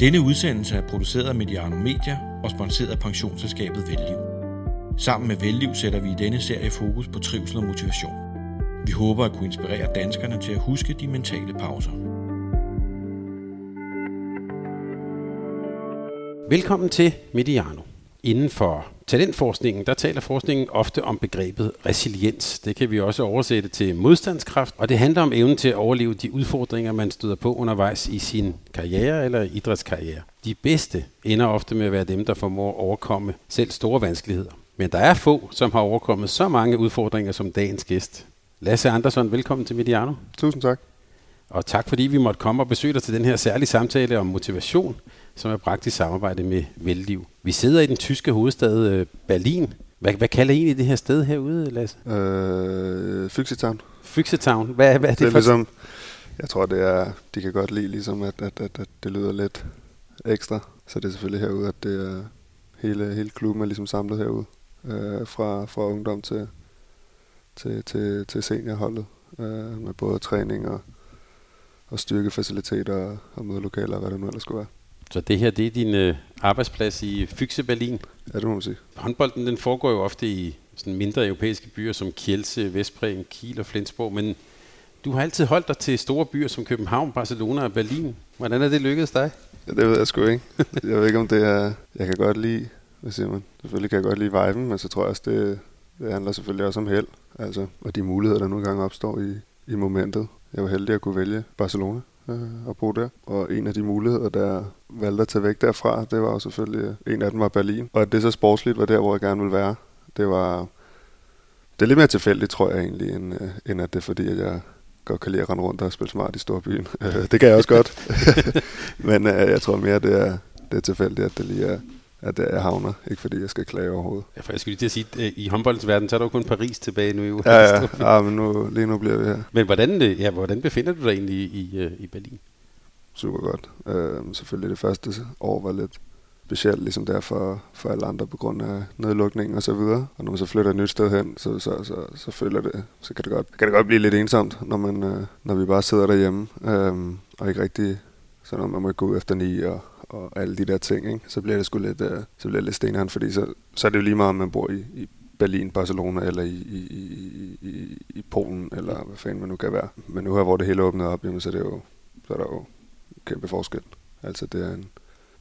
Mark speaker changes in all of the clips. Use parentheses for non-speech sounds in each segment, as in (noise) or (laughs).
Speaker 1: Denne udsendelse er produceret af Mediano Media og sponsoreret af pensionsselskabet Velliv. Sammen med Velliv sætter vi i denne serie fokus på trivsel og motivation. Vi håber at kunne inspirere danskerne til at huske de mentale pauser.
Speaker 2: Velkommen til Mediano. Inden for talentforskningen, der taler forskningen ofte om begrebet resiliens. Det kan vi også oversætte til modstandskraft, og det handler om evnen til at overleve de udfordringer, man støder på undervejs i sin karriere eller idrætskarriere. De bedste ender ofte med at være dem, der formår at overkomme selv store vanskeligheder. Men der er få, som har overkommet så mange udfordringer som dagens gæst. Lasse Andersson, velkommen til Mediano.
Speaker 3: Tusind tak.
Speaker 2: Og tak fordi vi måtte komme og besøge dig til den her særlige samtale om motivation, som er bragt i samarbejde med Velliv. Vi sidder i den tyske hovedstad øh, Berlin. Hvad, hvad kalder I egentlig det her sted herude, Lasse?
Speaker 3: Øh, Fyxetown.
Speaker 2: Fyxetown. Hvad, hvad er det,
Speaker 3: Det er
Speaker 2: for?
Speaker 3: ligesom, jeg tror det er, de kan godt lide ligesom, at, at, at, at det lyder lidt ekstra. Så det er selvfølgelig herude, at det er hele, hele klubben er ligesom samlet herude. Øh, fra, fra ungdom til, til, til, til seniorholdet. Øh, med både træning og, og styrkefaciliteter og, og mødelokaler og hvad det nu ellers skulle være.
Speaker 2: Så det her, det er din øh, arbejdsplads i Fyxe Berlin.
Speaker 3: Ja, det må man sige.
Speaker 2: Håndbolden, den foregår jo ofte i sådan mindre europæiske byer som Kielce, Vestbredden, Kiel og Flensborg, men du har altid holdt dig til store byer som København, Barcelona og Berlin. Hvordan er det lykkedes dig?
Speaker 3: Ja, det ved jeg sgu ikke. (laughs) Jeg ved ikke, om det er... Jeg kan godt lide... Hvad siger man? Selvfølgelig kan jeg godt lide viben, men så tror jeg også, det, det handler selvfølgelig også om held. Altså, og de muligheder, der nu engang opstår i, i momentet. Jeg var heldig at kunne vælge Barcelona øh, og bo der. Og en af de muligheder, der valgte at tage væk derfra, det var jo selvfølgelig... Øh, en af dem var Berlin. Og at det så sportsligt var der, hvor jeg gerne ville være. Det var... Det er lidt mere tilfældigt, tror jeg egentlig, end, øh, end at det er fordi, at jeg godt kan lide at rende rundt og spille smart i storbyen. (laughs) Øh, det kan jeg også godt. (laughs) Men øh, jeg tror mere, det er, det er tilfældigt, at det lige er, at jeg havner. Ikke fordi jeg skal klage overhovedet.
Speaker 2: Ja, for jeg skulle lige til at sige, at øh, i håndboldens verden, så er der jo kun Paris tilbage nu. i
Speaker 3: Ja, ja, ja men nu, lige nu bliver vi her.
Speaker 2: Men hvordan, øh, ja, hvordan befinder du dig egentlig i, i, øh, Berlin?
Speaker 3: Super godt. Øh, selvfølgelig det første år var lidt specielt, ligesom der for, for alle andre på grund af nedlukning og så videre. Og når man så flytter et nyt sted hen, så, så, så, så føler det, så kan det, godt, kan det godt blive lidt ensomt, når, man, øh, når vi bare sidder derhjemme øh, og ikke rigtig, så når man må gå ud efter ni og, og alle de der ting, ikke? så bliver det sgu lidt, øh, så bliver det lidt steneren, fordi så, så er det jo lige meget, om man bor i, i Berlin, Barcelona eller i, i, i, i, i Polen, eller hvad fanden man nu kan være. Men nu her, hvor det hele er åbnet op, jamen, så, er det jo, så er der jo kæmpe forskel. Altså det er en,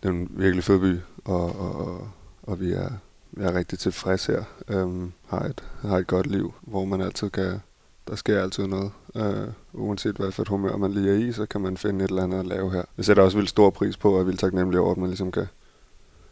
Speaker 3: det er en virkelig fed by, og, og, og, og vi, er, vi er rigtig tilfredse her. Øhm, har, et, har et godt liv, hvor man altid kan, der sker altid noget. Øh, uanset hvad for et humør man lige er i, så kan man finde et eller andet at lave her. Jeg sætter også vildt stor pris på, og er vildt taknemmelig over, at man ligesom kan,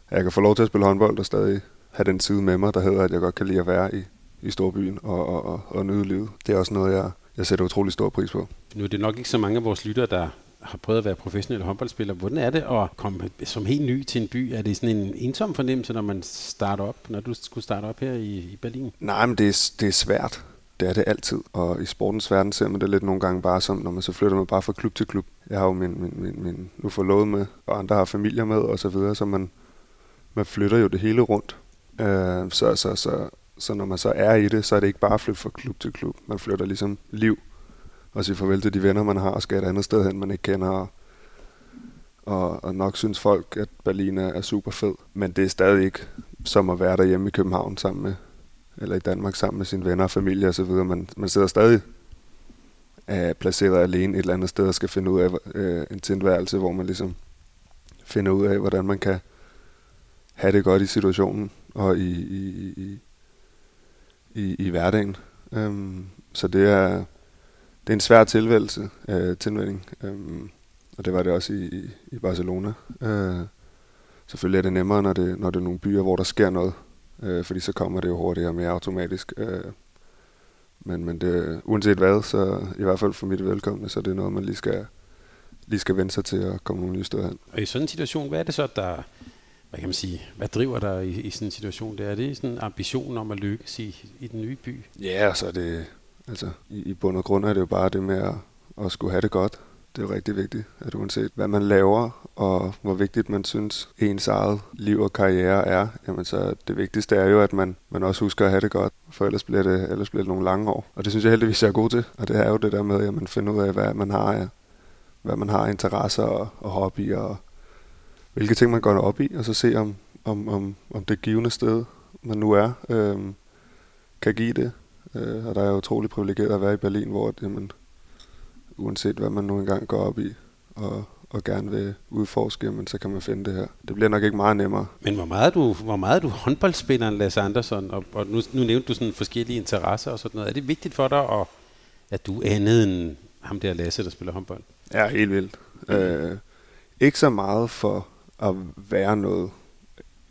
Speaker 3: at jeg kan få lov til at spille håndbold og stadig have den side med mig, der hedder, at jeg godt kan lide at være i, i storbyen og, og, og, og nyde livet. Det er også noget, jeg, jeg sætter utrolig stor pris på.
Speaker 2: Nu er det nok ikke så mange af vores lyttere, der har prøvet at være professionelle håndboldspillere. Hvordan er det at komme som helt ny til en by? Er det sådan en ensom fornemmelse, når man starter op, når du skulle starte op her i, i Berlin?
Speaker 3: Nej, men det er, det er svært. Det er det altid. Og i sportens verden ser man det lidt nogle gange bare som, når man så flytter man bare fra klub til klub. Jeg har jo min, min, min, min nu forlovet med, og andre har familier med, og så videre, så man, man flytter jo det hele rundt. Øh, så, så, så, så når man så er i det, så er det ikke bare at flytte fra klub til klub. Man flytter ligesom liv og sige farvel til de venner, man har, og skal et andet sted hen, man ikke kender. Og, og, og nok synes folk, at Berlin er, er super fed. Men det er stadig ikke som at være derhjemme i København sammen med, eller i Danmark sammen med sine venner og familie osv. Man, man sidder stadig er placeret alene et eller andet sted og skal finde ud af øh, en tilværelse, hvor man ligesom finder ud af, hvordan man kan have det godt i situationen og i, i, i, i, i hverdagen. Øhm, så det er, det er en svær tilværelse, øh, tilvænding. Øhm, og det var det også i, i, i Barcelona. Øh, selvfølgelig er det nemmere, når det, når det er nogle byer, hvor der sker noget, uh, fordi så kommer det jo hurtigere og mere automatisk. Uh, men, men det, uanset hvad, så i hvert fald for mit velkomne, så det er noget, man lige skal, lige skal vende sig til at komme nogle nye steder hen.
Speaker 2: Og i sådan en situation, hvad er det så, der, hvad kan man sige, hvad driver dig i, i sådan en situation? Det er det sådan en ambition om at lykkes i, i den nye by?
Speaker 3: Ja, så er det, altså i, i bund og grund er det jo bare det med at, at skulle have det godt. Det er rigtig vigtigt, at uanset hvad man laver, og hvor vigtigt man synes ens eget liv og karriere er, jamen så det vigtigste er jo, at man, man også husker at have det godt, for ellers bliver det, ellers bliver det nogle lange år. Og det synes jeg heldigvis, jeg er god til, og det er jo det der med, at man finder ud af, hvad man har, ja, hvad man har interesser og, og hobbyer og hvilke ting man går op i, og så se om, om, om, om det givende sted, man nu er, øh, kan give det. Øh, og der er jo utrolig privilegeret at være i Berlin, hvor jamen, uanset hvad man nu engang går op i, og, og gerne vil udforske, men så kan man finde det her. Det bliver nok ikke meget nemmere.
Speaker 2: Men hvor meget er du, hvor meget er du håndboldspilleren Lasse Andersson, og, og nu, nu nævnte du sådan forskellige interesser og sådan noget. Er det vigtigt for dig, at, at du er andet end ham der Lasse, der spiller håndbold?
Speaker 3: Ja, helt vildt. Mm. Øh, ikke så meget for at være noget.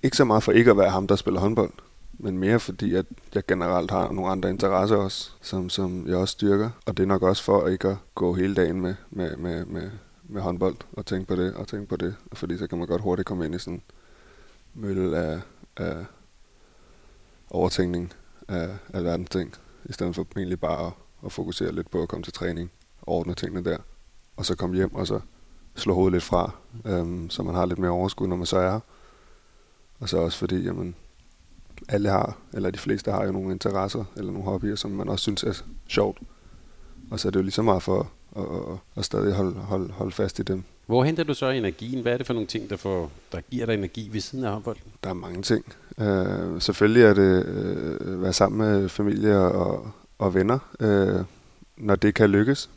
Speaker 3: Ikke så meget for ikke at være ham, der spiller håndbold men mere fordi, at jeg generelt har nogle andre interesser også, som, som jeg også styrker. Og det er nok også for ikke at gå hele dagen med, med, med, med, med håndbold og tænke på det og tænke på det. Fordi så kan man godt hurtigt komme ind i sådan en mølle af, af overtænkning af, alverdens ting, i stedet for egentlig bare at, at fokusere lidt på at komme til træning og ordne tingene der. Og så komme hjem og så slå hovedet lidt fra, øhm, så man har lidt mere overskud, når man så er Og så også fordi, jamen, alle har, eller de fleste har jo nogle interesser eller nogle hobbyer, som man også synes er sjovt. Og så er det jo lige så meget for at, at, at stadig holde, holde, holde fast i dem.
Speaker 2: Hvor henter du så energien? Hvad er det for nogle ting, der, får, der giver dig energi ved siden af håndbold?
Speaker 3: Der er mange ting. Uh, selvfølgelig er det uh, være sammen med familie og, og venner, uh, når det kan lykkes.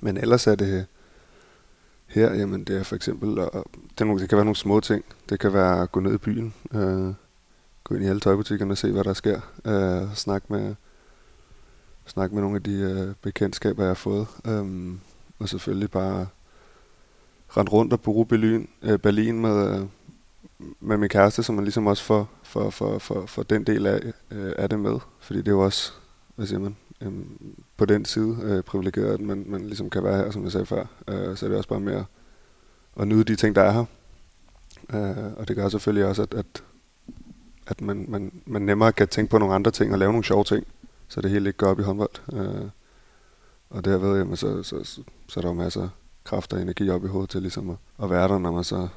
Speaker 3: Men ellers er det her, jamen det er for eksempel, og det, det kan være nogle små ting. Det kan være at gå ned i byen, uh, gå ind i alle tøjbutikkerne og se, hvad der sker. Øh, snakke med, snak med nogle af de øh, bekendtskaber, jeg har fået. Øhm, og selvfølgelig bare rende rundt og bruge Berlin, øh, Berlin med, øh, med min kæreste, som man ligesom også får, for, for, for, for den del af, øh, af det med. Fordi det er jo også, hvad siger man, øh, på den side øh, privilegeret, at man, man ligesom kan være her, som jeg sagde før. Øh, så er det også bare mere at nyde de ting, der er her. Øh, og det gør selvfølgelig også, at, at at man, man, man nemmere kan tænke på nogle andre ting og lave nogle sjove ting, så det hele ikke går op i håndbold. Øh, og derved, jamen, så, så, så, så er der jo masser af kraft og energi op i hovedet til ligesom at, at være der, når man så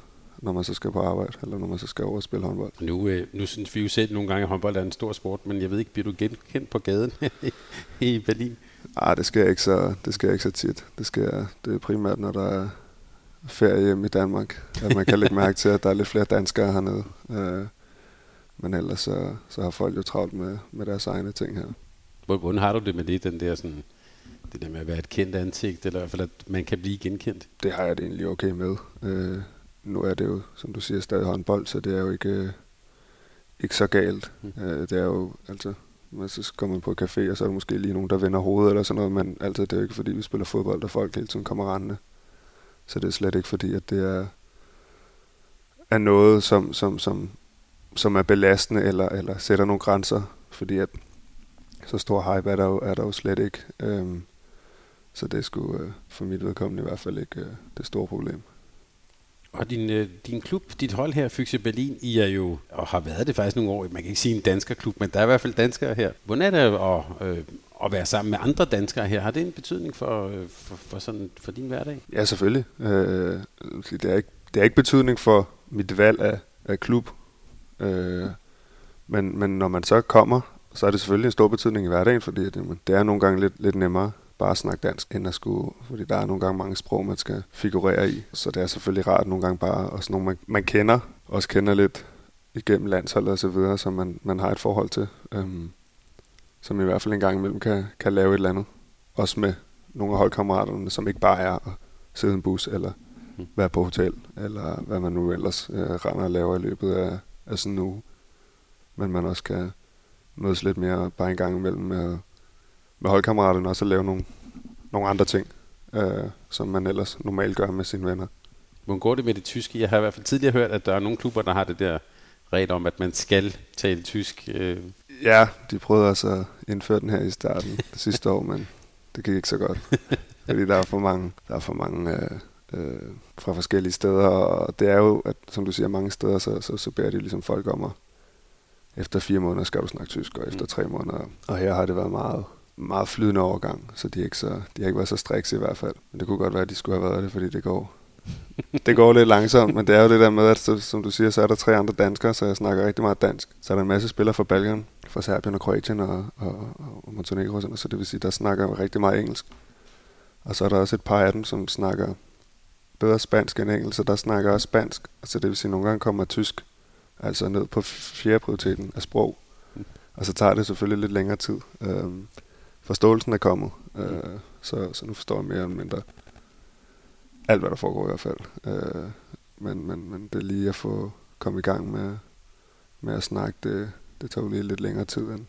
Speaker 3: når man så skal på arbejde, eller når man så skal over og spille håndbold.
Speaker 2: Nu, øh, nu synes vi jo selv nogle gange, at håndbold er en stor sport, men jeg ved ikke, bliver du genkendt på gaden (laughs) i Berlin?
Speaker 3: Nej, det jeg ikke så, det jeg ikke så tit. Det, skal, det er primært, når der er ferie hjemme i Danmark, at man kan lægge mærke til, at der er lidt flere danskere hernede. Øh, men ellers så, så har folk jo travlt med, med deres egne ting her.
Speaker 2: Hvordan har du det med det, den der sådan, det der med at være et kendt ansigt, eller i hvert fald, at man kan blive genkendt?
Speaker 3: Det har jeg det egentlig okay med. Øh, nu er det jo, som du siger, stadig håndbold, så det er jo ikke, ikke så galt. Mm. Øh, det er jo, altså, man så kommer man på café, og så er der måske lige nogen, der vender hovedet eller sådan noget, men altså, det er jo ikke fordi, vi spiller fodbold, og folk hele tiden kommer rendende. Så det er slet ikke fordi, at det er, er noget, som, som, som som er belastende eller, eller sætter nogle grænser, fordi at så stor hype er der jo, er der jo slet ikke. Øhm, så det skulle øh, for mit vedkommende i hvert fald ikke øh, det store problem.
Speaker 2: Og din, øh, din klub, dit hold her, Fyxe Berlin, I er jo, og har været det faktisk nogle år, man kan ikke sige en dansker klub, men der er i hvert fald danskere her. Hvordan er det at, øh, at være sammen med andre danskere her? Har det en betydning for, øh, for, for, sådan, for din hverdag?
Speaker 3: Ja, selvfølgelig. Øh, det, er ikke, det er ikke betydning for mit valg af, af klub, Øh, men, men når man så kommer, så er det selvfølgelig en stor betydning i hverdagen, fordi det, det er nogle gange lidt, lidt nemmere bare at snakke dansk, end at skulle, fordi der er nogle gange mange sprog, man skal figurere i. Så det er selvfølgelig rart nogle gange bare, også nogle man, man kender, også kender lidt igennem landsholdet og så videre, som man, man har et forhold til, øhm, som i hvert fald en gang imellem kan, kan lave et eller andet. Også med nogle af holdkammeraterne, som ikke bare er at sidde i en bus, eller mm. være på hotel, eller hvad man nu ellers øh, render og laver i løbet af, af sådan en uge. Men man også kan mødes lidt mere bare en gang imellem med, med holdkammeraterne og så lave nogle, nogle andre ting, øh, som man ellers normalt gør med sine venner.
Speaker 2: Hvordan går det med det tyske? Jeg har i hvert fald tidligere hørt, at der er nogle klubber, der har det der regel om, at man skal tale tysk. Øh.
Speaker 3: Ja, de prøvede altså at indføre den her i starten sidste år, men det gik ikke så godt. (laughs) fordi der er for mange, der er for mange øh, øh, fra forskellige steder, og det er jo, at som du siger, mange steder, så, så, så beder de ligesom folk om at efter fire måneder skal du snakke tysk, og efter mm. tre måneder. Og her har det været meget, meget flydende overgang, så de, er ikke så, de har ikke været så strikse i hvert fald. Men det kunne godt være, at de skulle have været det, fordi det går, (laughs) det går lidt langsomt, men det er jo det der med, at så, som du siger, så er der tre andre danskere, så jeg snakker rigtig meget dansk. Så er der en masse spillere fra Balkan, fra Serbien og Kroatien og, og, og Montenegro, så det vil sige, der snakker rigtig meget engelsk. Og så er der også et par af dem, som snakker bedre spansk end engelsk, så der snakker også spansk. Så det vil sige, at nogle gange kommer tysk altså ned på fjerde prioriteten af sprog. Og så tager det selvfølgelig lidt længere tid. Øhm, forståelsen er kommet, øh, så, så nu forstår jeg mere eller mindre alt, hvad der foregår i hvert fald. Øh, men, men, men det er lige at få komme i gang med, med at snakke, det, det tager jo lige lidt længere tid, end,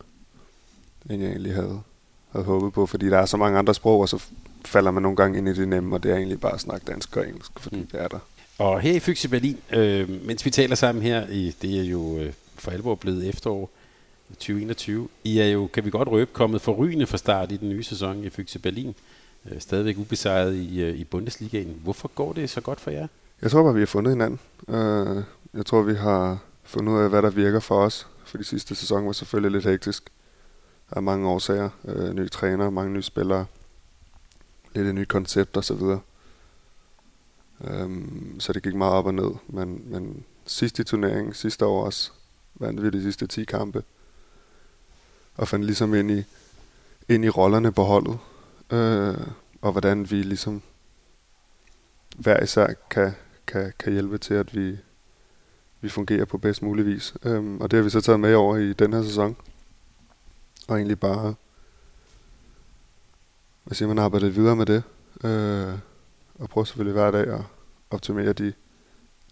Speaker 3: end jeg egentlig havde, havde håbet på, fordi der er så mange andre sprog, og så falder man nogle gange ind i det nemme, og det er egentlig bare at snakke dansk og engelsk, fordi mm. det er der.
Speaker 2: Og her i Fyxe Berlin, øh, mens vi taler sammen her, i, det er jo øh, for alvor blevet efterår 2021, I er jo, kan vi godt røbe, kommet forrygende fra start i den nye sæson i Fyxe Berlin. Øh, stadigvæk ubesejret i, øh, i Bundesligaen. Hvorfor går det så godt for jer?
Speaker 3: Jeg tror bare, vi har fundet hinanden. Øh, jeg tror, vi har fundet ud af, hvad der virker for os. For de sidste sæson var selvfølgelig lidt hektisk af mange årsager. Øh, nye træner, mange nye spillere. Lidt et nyt koncept og så videre. Um, så det gik meget op og ned. Men, men sidste i turneringen, sidste år også, vandt vi de sidste 10 kampe. Og fandt ligesom ind i, ind i rollerne på holdet. Øh, og hvordan vi ligesom hver især kan, kan, kan hjælpe til, at vi, vi fungerer på bedst mulig vis. Øhm, og det har vi så taget med over i den her sæson. Og egentlig bare, hvad siger man, arbejdet videre med det. øh, og prøve selvfølgelig hver dag at optimere de,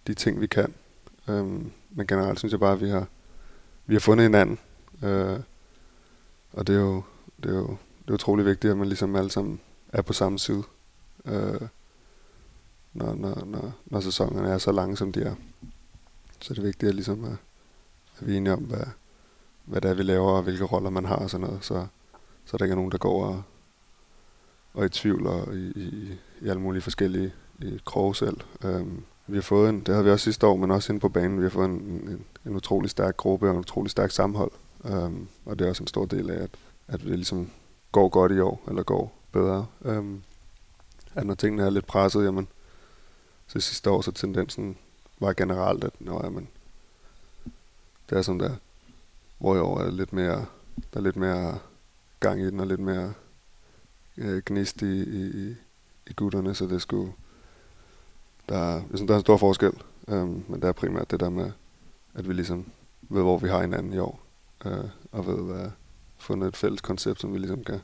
Speaker 3: de ting, vi kan. Øh, men generelt synes jeg bare, at vi har, vi har fundet hinanden. øh, og det er jo, det er jo det er utrolig vigtigt, at man ligesom alle sammen er på samme side. øh, når, når, når, når sæsonerne er så lange, som de er. Så det er vigtigt, at, ligesom at, at vi er enige om, hvad, hvad det er, vi laver, og hvilke roller man har og sådan noget. Så, så der ikke er nogen, der går og, og i tvivl og i, i, i alle mulige forskellige i kroge selv. Um, vi har fået en, det havde vi også sidste år, men også inde på banen, vi har fået en, en, en utrolig stærk gruppe og en utrolig stærk sammenhold. Um, og det er også en stor del af, at, at det ligesom går godt i år, eller går bedre. Um, at når tingene er lidt presset, jamen, så sidste år, så tendensen var generelt, at nå, jamen, det er sådan der, hvor i år er lidt mere, der er lidt mere gang i den, og lidt mere øh, gnist i, i, i gutterne, så det skulle, der, er, synes, der er en stor forskel, øhm, men det er primært det der med, at vi ligesom ved, hvor vi har hinanden i år, øh, og ved, hvad fundet et fælles koncept, som vi ligesom kan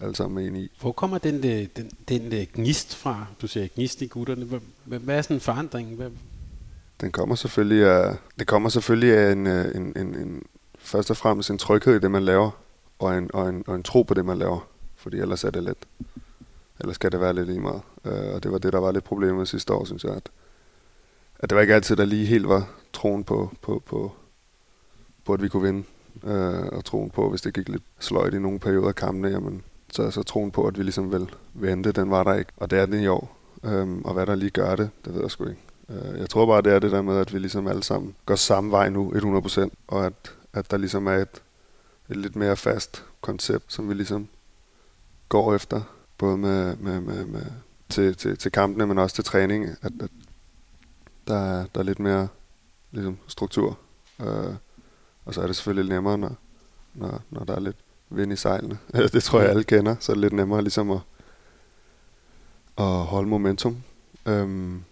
Speaker 3: alle sammen ind i.
Speaker 2: Hvor kommer den, øh, den, den, den øh, gnist fra? Du siger gnist i gutterne. Hvad, hvad er sådan en forandring? Hvad?
Speaker 3: Den kommer selvfølgelig af, det kommer selvfølgelig af en, øh, en, en, en, først og fremmest en tryghed i det, man laver, og en, og en, og en tro på det, man laver. Fordi ellers er det lidt, ellers skal det være lidt lige meget. Øh, og det var det, der var lidt problemet sidste år, synes jeg, at, at det var ikke altid, der lige helt var troen på, på, på, på at vi kunne vinde. Øh, og troen på, hvis det gik lidt sløjt i nogle perioder af kampene, jamen, så, så troen på, at vi ligesom vil vente, den var der ikke. Og det er den i år. Øhm, og hvad der lige gør det, det ved jeg sgu ikke. Øh, jeg tror bare, det er det der med, at vi ligesom alle sammen går samme vej nu, 100%, og at, at der ligesom er et, et lidt mere fast koncept, som vi ligesom går efter, både med, med, med, med til, til, til kampene, men også til træning, at, at der, er, der er lidt mere ligesom, struktur. Uh, og så er det selvfølgelig nemmere, når, når, når der er lidt vind i sejlene. (laughs) det tror jeg alle kender, så er det lidt nemmere ligesom at, at holde momentum. Um,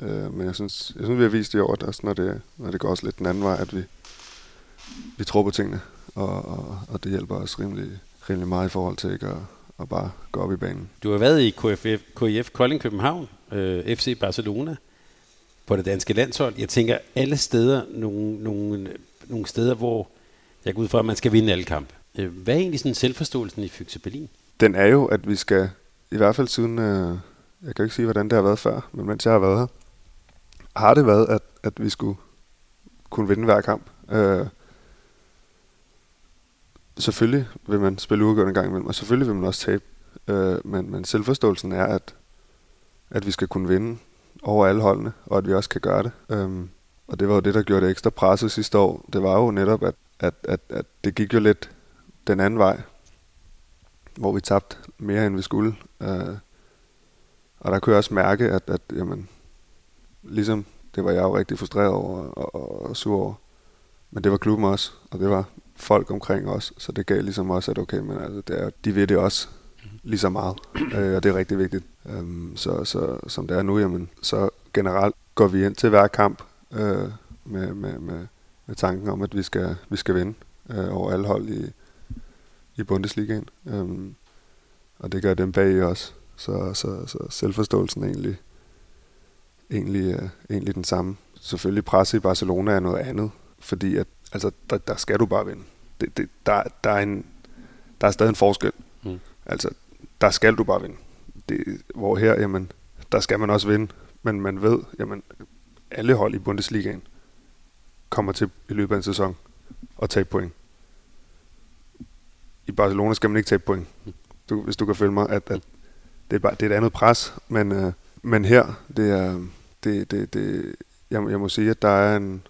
Speaker 3: uh, men jeg synes, jeg synes, vi har vist i år, at også når det, når det går også lidt den anden vej, at vi, vi tror på tingene, og, og, og det hjælper os rimelig, rimelig meget i forhold til ikke at, at bare gå op i banen.
Speaker 2: Du har været i KFF, KIF Kolding København, øh, FC Barcelona, på det danske landshold. Jeg tænker alle steder, nogle, nogle, nogle steder, hvor jeg går ud fra, at man skal vinde alle kampe. Øh, hvad er egentlig sådan selvforståelsen i Fygse Berlin?
Speaker 3: Den er jo, at vi skal, i hvert fald siden, øh, jeg kan ikke sige, hvordan det har været før, men mens jeg har været her, har det været, at, at vi skulle kunne vinde hver kamp. Øh, selvfølgelig vil man spille uafgjort en gang imellem, og selvfølgelig vil man også tabe. Øh, men, men selvforståelsen er, at, at vi skal kunne vinde over alle holdene, og at vi også kan gøre det. Øhm, og det var jo det, der gjorde det ekstra presset sidste år. Det var jo netop, at, at, at, at det gik jo lidt den anden vej, hvor vi tabte mere, end vi skulle. Øh, og der kunne jeg også mærke, at, at jamen, ligesom det var jeg jo rigtig frustreret over og, og, og sur over. Men det var klubben også, og det var folk omkring os, så det gav ligesom også, at okay, men altså, det er, de ved det også. Lige så meget, øh, og det er rigtig vigtigt. Øhm, så, så som det er nu, jamen, så generelt går vi ind til hver kamp øh, med, med, med, med tanken om, at vi skal, vi skal vinde øh, over alle hold i, i Bundesligaen. Øhm, og det gør dem bag også. Så, så, så selvforståelsen er egentlig, egentlig, øh, egentlig den samme. Selvfølgelig presset i Barcelona er noget andet, fordi at, altså, der, der skal du bare vinde. Det, det, der, der, er en, der er stadig en forskel. Mm. Altså, der skal du bare vinde. Det, hvor her, jamen, der skal man også vinde. Men man ved, jamen, alle hold i Bundesligaen kommer til i løbet af en sæson at tage point. I Barcelona skal man ikke tage point. Du, hvis du kan følge mig, at, at det, er bare, det er et andet pres, men, øh, men her, det er, det, det, det, jeg, jeg må sige, at der er en,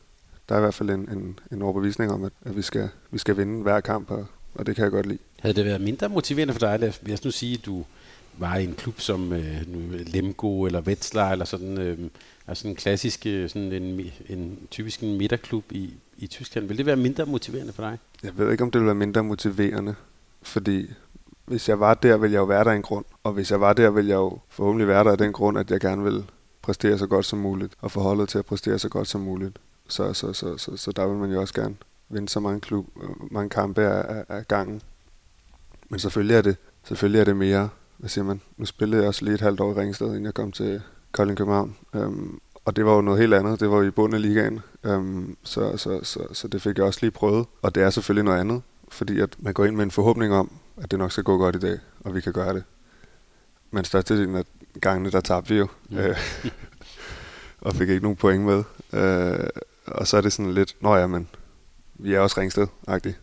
Speaker 3: der er i hvert fald en, en, en overbevisning om, at, at vi, skal, vi skal vinde hver kamp, og, og det kan jeg godt lide.
Speaker 2: Havde det været mindre motiverende for dig, lad os nu sige, at du var i en klub som øh, Lemgo eller Wetzlar, eller sådan, øh, altså en klassisk, øh, sådan en, en typisk en midterklub i, i Tyskland. Vil det være mindre motiverende for dig?
Speaker 3: Jeg ved ikke, om det vil være mindre motiverende, fordi hvis jeg var der, ville jeg jo være der af en grund. Og hvis jeg var der, ville jeg jo forhåbentlig være der af den grund, at jeg gerne vil præstere så godt som muligt, og forholde til at præstere så godt som muligt. Så, så, så, så, så der vil man jo også gerne vinde så mange, klub, mange kampe af, af, gangen. Men selvfølgelig er det, selvfølgelig er det mere, hvad siger man, nu spillede jeg også lige et halvt år i Ringsted, inden jeg kom til Kolding København. Øhm, og det var jo noget helt andet. Det var jo i bunden af ligaen. Øhm, så, så, så, så det fik jeg også lige prøvet. Og det er selvfølgelig noget andet, fordi at man går ind med en forhåbning om, at det nok skal gå godt i dag, og vi kan gøre det. Men størstedelen af gangene, der tabte vi jo. Mm. Øh, (laughs) og fik ikke nogen point med. Øh, og så er det sådan lidt, nå ja, men vi er også ringsted-agtigt.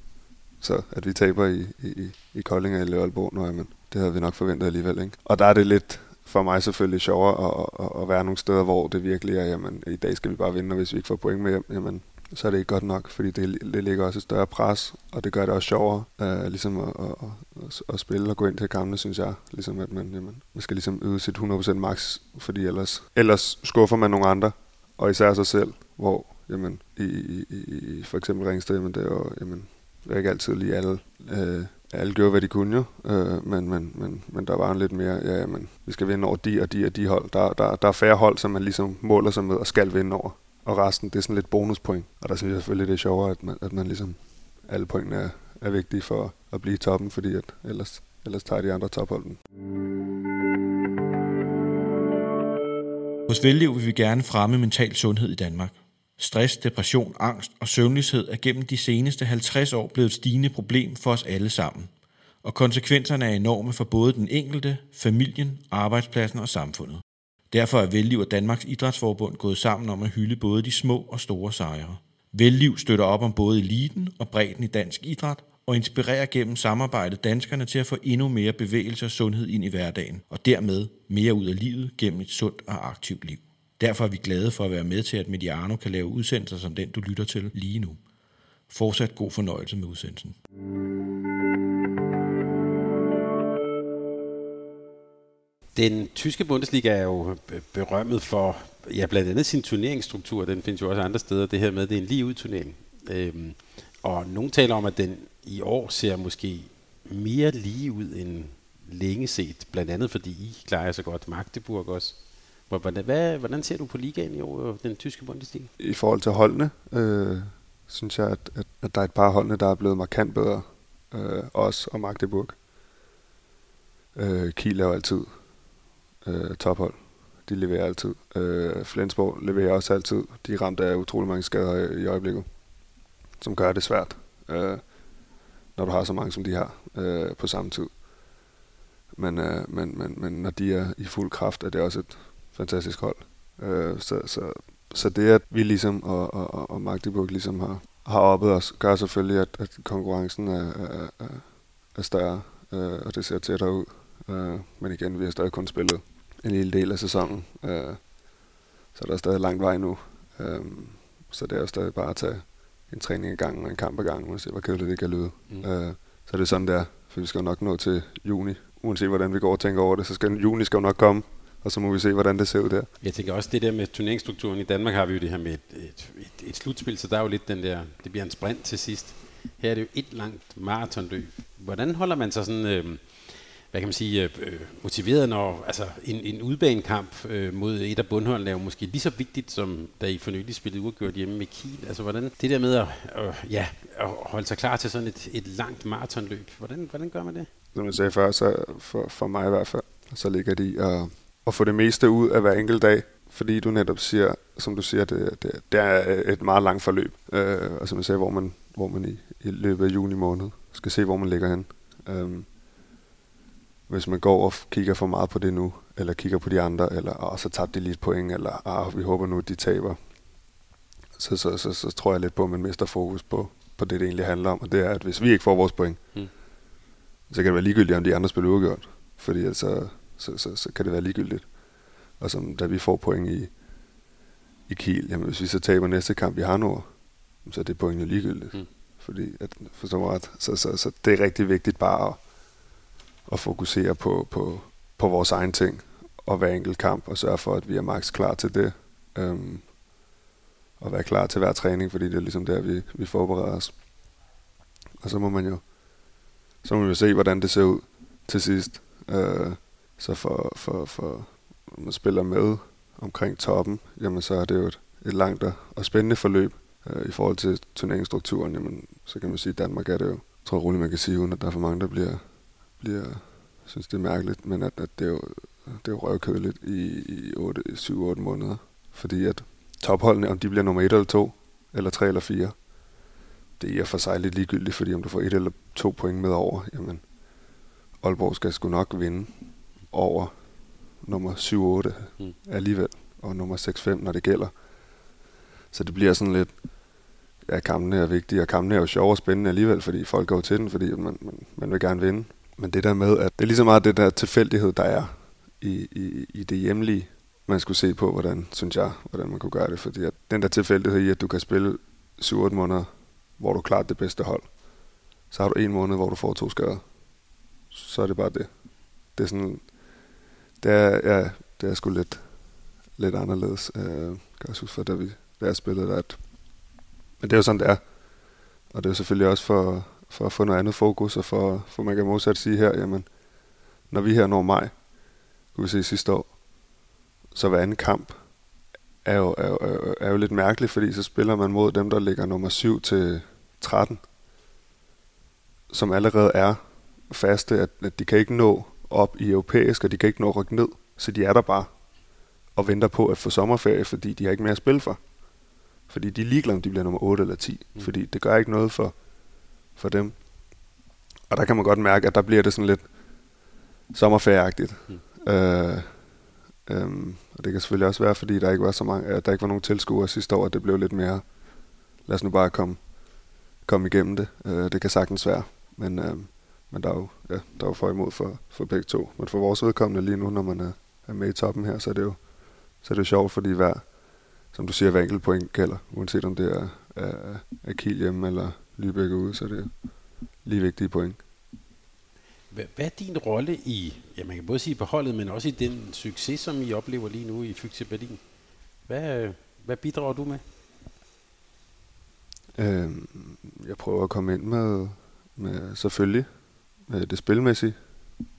Speaker 3: Så at vi taber i, i, i Kolding eller Aalborg, nå ja, men det havde vi nok forventet alligevel. Ikke? Og der er det lidt for mig selvfølgelig sjovere at, at, at være nogle steder, hvor det virkelig er, jamen i dag skal vi bare vinde, og hvis vi ikke får point med hjem, jamen så er det ikke godt nok, fordi det, det ligger også et større pres, og det gør det også sjovere, øh, ligesom at, at, at, at, spille og gå ind til kampene, synes jeg. Ligesom at man, jamen, man skal ligesom yde sit 100% max, fordi ellers, ellers skuffer man nogle andre, og især sig selv, hvor jamen, i, i, i for eksempel Ringsted, jamen, det var, jamen, det er ikke altid lige alle, øh, alle gjorde, hvad de kunne jo, øh, men, men, men, men der var en lidt mere, ja, men vi skal vinde over de og de og de hold. Der, der, der er færre hold, som man ligesom måler sig med og skal vinde over og resten, det er sådan lidt bonuspoint. Og der synes jeg selvfølgelig, det er sjovere, at man, at man ligesom, alle pointene er, er vigtige for at blive i toppen, fordi at ellers, ellers tager de andre topholden.
Speaker 1: Hos Vellev vil vi gerne fremme mental sundhed i Danmark. Stress, depression, angst og søvnløshed er gennem de seneste 50 år blevet et stigende problem for os alle sammen. Og konsekvenserne er enorme for både den enkelte, familien, arbejdspladsen og samfundet. Derfor er Velliv og Danmarks Idrætsforbund gået sammen om at hylde både de små og store sejre. Velliv støtter op om både eliten og bredden i dansk idræt og inspirerer gennem samarbejdet danskerne til at få endnu mere bevægelse og sundhed ind i hverdagen, og dermed mere ud af livet gennem et sundt og aktivt liv. Derfor er vi glade for at være med til, at Mediano kan lave udsendelser som den, du lytter til lige nu. Fortsat god fornøjelse med udsendelsen.
Speaker 2: Den tyske Bundesliga er jo berømmet for, ja, blandt andet sin turneringsstruktur. Den findes jo også andre steder. Det her med, at det er en lige ud turnering. Øhm, og nogen taler om, at den i år ser måske mere lige ud end længe set. Blandt andet fordi I klarer så godt. Magdeburg også. Hvordan, hvad, hvordan ser du på ligaen i år, den tyske Bundesliga?
Speaker 3: I forhold til holdene, øh, synes jeg, at, at, at der er et par holdene, der er blevet markant bedre. Øh, os og Magdeburg. Øh, Kiel er jo altid øh, tophold. De leverer altid. Øh, Flensborg leverer også altid. De er ramt af utrolig mange skader i, i øjeblikket, som gør det svært, øh, når du har så mange, som de har øh, på samme tid. Men, øh, men, men, men når de er i fuld kraft, er det også et fantastisk hold. Øh, så, så, så det, at vi ligesom og, og, og Magdeburg ligesom har, har oppet os, gør selvfølgelig, at, at konkurrencen er, er, er, er større, øh, og det ser tættere ud. Øh, men igen, vi har stadig kun spillet en lille del af sæsonen, øh, så der er stadig langt vej nu. Øh, så det er jo stadig bare at tage en træning i gang og en kamp i gang, og se, hvor kedeligt det kan lyde. Mm. Øh, så det er sådan der, for vi skal jo nok nå til juni. Uanset hvordan vi går og tænker over det, så skal juni skal jo nok komme, og så må vi se, hvordan det ser ud der.
Speaker 2: Jeg tænker også det der med turneringsstrukturen. I Danmark har vi jo det her med et, et, et, et slutspil, så der er jo lidt den der, det bliver en sprint til sidst. Her er det jo et langt maratonløb. Hvordan holder man sig sådan... Øh, hvad kan man sige, øh, motiveret, når altså, en, en udbanekamp øh, mod et af bundholdene er jo måske lige så vigtigt, som da I for nylig spillede uafgjort hjemme med Kiel. Altså, hvordan det der med at, øh, ja, at holde sig klar til sådan et, et langt maratonløb, hvordan, hvordan gør man det?
Speaker 3: Som jeg sagde før, så for, for mig i hvert fald, så ligger det i at, at få det meste ud af hver enkelt dag, fordi du netop siger, som du siger, det, det, det er et meget langt forløb. Øh, og som jeg sagde, hvor man, hvor man i, i løbet af juni måned skal se, hvor man ligger hen. Øh, hvis man går og kigger for meget på det nu, eller kigger på de andre, eller oh, så tabte de lige et point, eller oh, vi håber nu, at de taber, så, så, så, så tror jeg lidt på, at man mister fokus på, på det, det egentlig handler om. Og det er, at hvis vi ikke får vores point, mm. så kan det være ligegyldigt, om de andre spiller uafgjort. Fordi altså, så, så, så kan det være ligegyldigt. Og som da vi får point i, i Kiel, jamen hvis vi så taber næste kamp i Hannover, så er det point jo ligegyldigt. Mm. Fordi, at, forstår ret, så, så, så det er rigtig vigtigt bare at, at fokusere på, på, på vores egen ting og hver enkelt kamp, og sørge for, at vi er maks klar til det. Øhm, og være klar til hver træning, fordi det er ligesom der, vi, vi forbereder os. Og så må man jo så må man jo se, hvordan det ser ud til sidst. Øh, så for, for, for man spiller med omkring toppen, jamen så er det jo et, et langt og spændende forløb øh, i forhold til turneringsstrukturen. Jamen, så kan man sige, at Danmark er det jo, jeg tror roligt, man kan sige, uden at der er for mange, der bliver, bliver synes det er mærkeligt, men at, at det er jo, det er jo røvkedeligt i, i 7-8 måneder. Fordi at topholdene, om de bliver nummer 1 eller 2, eller 3 eller 4, det er for sig lidt ligegyldigt, fordi om du får et eller to point med over, jamen Aalborg skal sgu nok vinde over nummer 7-8 mm. alligevel, og nummer 6-5, når det gælder. Så det bliver sådan lidt, ja, kampene er vigtige, og kampene er jo sjove og spændende alligevel, fordi folk går til den, fordi man, man, man vil gerne vinde. Men det der med, at det er lige så meget det der tilfældighed, der er i, i, i det hjemlige, man skulle se på, hvordan, synes jeg, hvordan man kunne gøre det. Fordi at den der tilfældighed i, at du kan spille 7-8 måneder, hvor du klarer det bedste hold, så har du en måned, hvor du får to skader. Så er det bare det. Det er sådan, det er, ja, det er sgu lidt, lidt anderledes. Øh, kan jeg huske for, da vi da jeg spillede der. At, men det er jo sådan, det er. Og det er selvfølgelig også for, for at få noget andet fokus, og for, for man kan modsat sige her, jamen, når vi her når maj, kunne vi se sidste år, så hver anden kamp er jo, er, er, er jo lidt mærkeligt, fordi så spiller man mod dem, der ligger nummer 7 til 13, som allerede er faste, at, at de kan ikke nå op i europæisk, og de kan ikke nå at rykke ned, så de er der bare og venter på at få sommerferie, fordi de har ikke mere at spille for. Fordi de er ligeglade, om de bliver nummer 8 eller 10, mm. fordi det gør ikke noget for, for dem. Og der kan man godt mærke, at der bliver det sådan lidt sommerferieagtigt. Mm. Øh, øhm, og det kan selvfølgelig også være, fordi der ikke var så mange, at der ikke var nogen tilskuere sidste år, at det blev lidt mere, lad os nu bare komme, komme igennem det. Øh, det kan sagtens være, men, øh, men der er jo, ja, der er jo for imod for, for begge to. Men for vores vedkommende lige nu, når man er, er med i toppen her, så er det jo, så er det jo sjovt, fordi hver, som du siger, hver enkelt point gælder, uanset om det er, er, er Kiel hjemme eller Lübeck ude, så er det lige vigtige point.
Speaker 2: Hvad, hvad er din rolle i, ja man kan både sige på holdet, men også i den succes, som I oplever lige nu i Fyxe Berlin? Hvad, hvad bidrager du med?
Speaker 3: Øhm, jeg prøver at komme ind med, med selvfølgelig øh, det spilmæssige,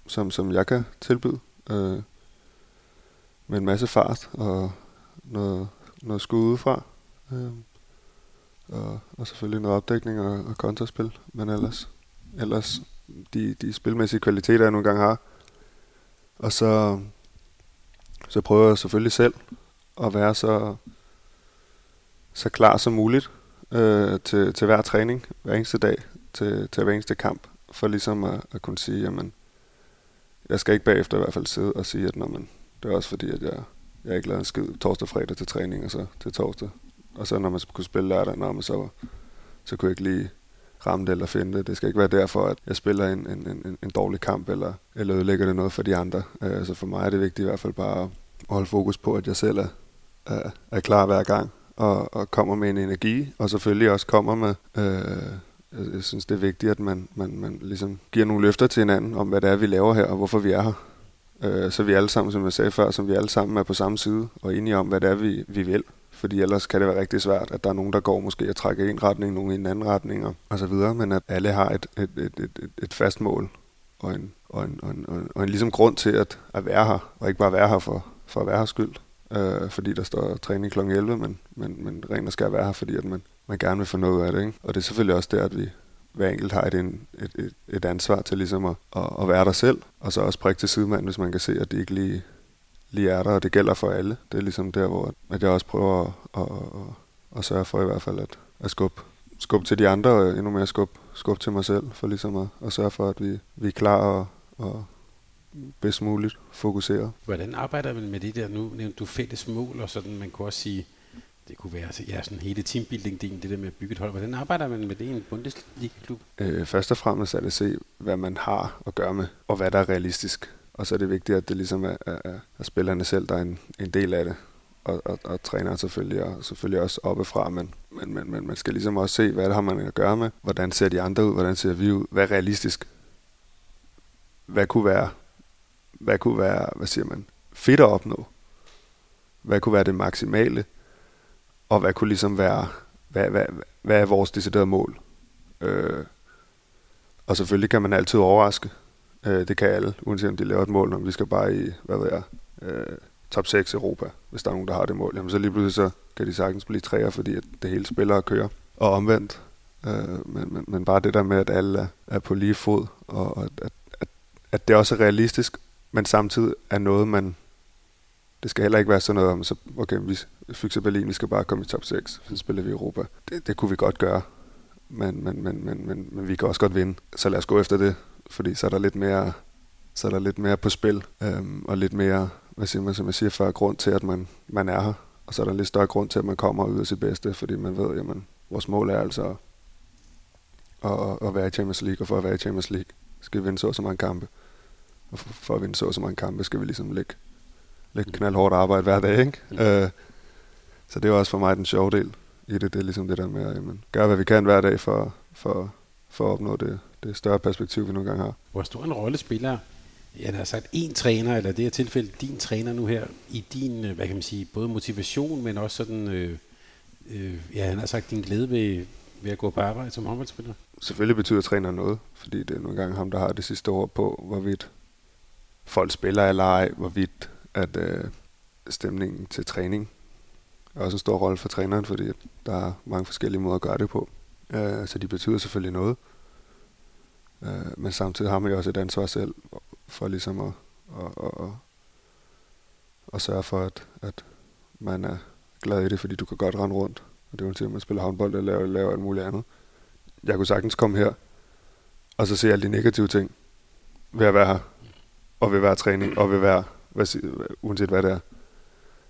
Speaker 3: som, som jeg kan tilbyde. Øh, med en masse fart og noget, noget skud udefra. Øh, og, og selvfølgelig noget opdækning og, og kontraspil. Men ellers, ellers de, de spilmæssige kvaliteter, jeg nogle gange har. Og så, så prøver jeg selvfølgelig selv at være så, så klar som muligt øh, til, til hver træning, hver eneste dag, til, til hver eneste kamp, for ligesom at, at kunne sige, jamen, jeg skal ikke bagefter i hvert fald sidde og sige, at når man, det er også fordi, at jeg, jeg ikke lavede en skid torsdag fredag til træning, og så til torsdag. Og så når man kunne spille lørdag, når man så, så kunne jeg ikke lige ramme det eller finde det. Det skal ikke være derfor, at jeg spiller en, en, en, en dårlig kamp, eller, eller ødelægger det noget for de andre. Uh, så for mig er det vigtigt i hvert fald bare at holde fokus på, at jeg selv er, er, er klar hver gang, og, og kommer med en energi, og selvfølgelig også kommer med... Uh, jeg, jeg synes, det er vigtigt, at man, man, man ligesom giver nogle løfter til hinanden om, hvad det er, vi laver her, og hvorfor vi er her. Øh, så vi alle sammen, som jeg sagde før, som vi alle sammen er på samme side, og enige om, hvad det er, vi, vi vil fordi ellers kan det være rigtig svært, at der er nogen, der går måske og trækker i en retning, nogen i en anden retning og, og så videre, men at alle har et, et, et, et, et fast mål og en, og en, og en, og en, og en ligesom grund til at, at være her, og ikke bare være her for, for at være her skyld, øh, fordi der står træning kl. 11, men, men, men rent og skal være her, fordi at man, man gerne vil få noget af det. Ikke? Og det er selvfølgelig også der, at vi hver enkelt har et, et, et, et ansvar til ligesom at, at, at være der selv, og så også prikke til sidemanden, hvis man kan se, at det ikke lige, lige er der, og det gælder for alle. Det er ligesom der, hvor at jeg også prøver at, at, at, at sørge for i hvert fald at, at skubbe, skubbe til de andre, og endnu mere skubbe, skubbe til mig selv, for ligesom at, at sørge for, at vi, vi er klar og, og bedst muligt fokuseret.
Speaker 2: Hvordan arbejder man med det der? Nu nævnte du fælles mål, og sådan, man kunne også sige, det kunne være altså, ja, sådan hele teambuilding-delen, det der med at bygge et hold. Hvordan arbejder man med det i en Bundesliga-klub?
Speaker 3: Øh, først og fremmest er det at se, hvad man har at gøre med, og hvad der er realistisk. Og så er det vigtigt, at det ligesom er, er, er spillerne selv, der er en, en del af det. Og, og, og træneren selvfølgelig, og selvfølgelig også oppefra, men, men, men, men man skal ligesom også se, hvad det har man at gøre med. Hvordan ser de andre ud? Hvordan ser vi ud? Hvad er realistisk? Hvad kunne være, hvad kunne være, hvad siger man, fedt at opnå? Hvad kunne være det maksimale? Og hvad kunne ligesom være, hvad, hvad, hvad er vores deciderede mål? Øh, og selvfølgelig kan man altid overraske. Øh, det kan alle, uanset om de laver et mål, når vi skal bare i, hvad ved jeg, øh, top 6 Europa, hvis der er nogen, der har det mål. Jamen så lige pludselig så kan de sagtens blive træer, fordi at det hele spiller og kører. Og omvendt. Øh, men, men, men bare det der med, at alle er, er på lige fod, og at, at, at, at det også er realistisk, men samtidig er noget, man det skal heller ikke være sådan noget om, så, okay, vi fikser Berlin, vi skal bare komme i top 6, så spiller vi Europa. Det, det kunne vi godt gøre, men, men, men, men, men, men vi kan også godt vinde. Så lad os gå efter det, fordi så er der lidt mere, så er der lidt mere på spil, øhm, og lidt mere, hvad siger man, som jeg siger før, grund til, at man, man er her. Og så er der lidt større grund til, at man kommer ud af sit bedste, fordi man ved, jamen, vores mål er altså at, at, at være i Champions League, og for at være i Champions League skal vi vinde så og så mange kampe. Og for, for at vinde så og så mange kampe skal vi ligesom lægge lidt knaldhårdt arbejde hver dag, ikke? Mm. Øh, så det er også for mig den sjove del i det. Det er ligesom det der med at jamen, gøre, hvad vi kan hver dag for, for, for at opnå det, det større perspektiv, vi nogle gange har.
Speaker 2: Hvor stor en rolle spiller jeg har sagt en træner, eller det er tilfælde din træner nu her, i din, øh, hvad kan man sige, både motivation, men også sådan, øh, øh, ja, han har sagt din glæde ved, ved at gå på arbejde som håndboldspiller?
Speaker 3: Selvfølgelig betyder træner noget, fordi det er nogle gange ham, der har det sidste ord på, hvorvidt folk spiller eller ej, hvorvidt at øh, stemningen til træning er også en stor rolle for træneren, fordi der er mange forskellige måder at gøre det på. Øh, så de betyder selvfølgelig noget. Øh, men samtidig har man jo også et ansvar selv for ligesom at, at, at, at, at sørge for, at, at man er glad i det, fordi du kan godt rende rundt. Og det er jo til, at man spiller håndbold eller laver, laver alt muligt andet. Jeg kunne sagtens komme her, og så se alle de negative ting ved at være her, og ved hver træning, og ved hver hvad, uanset hvad det er.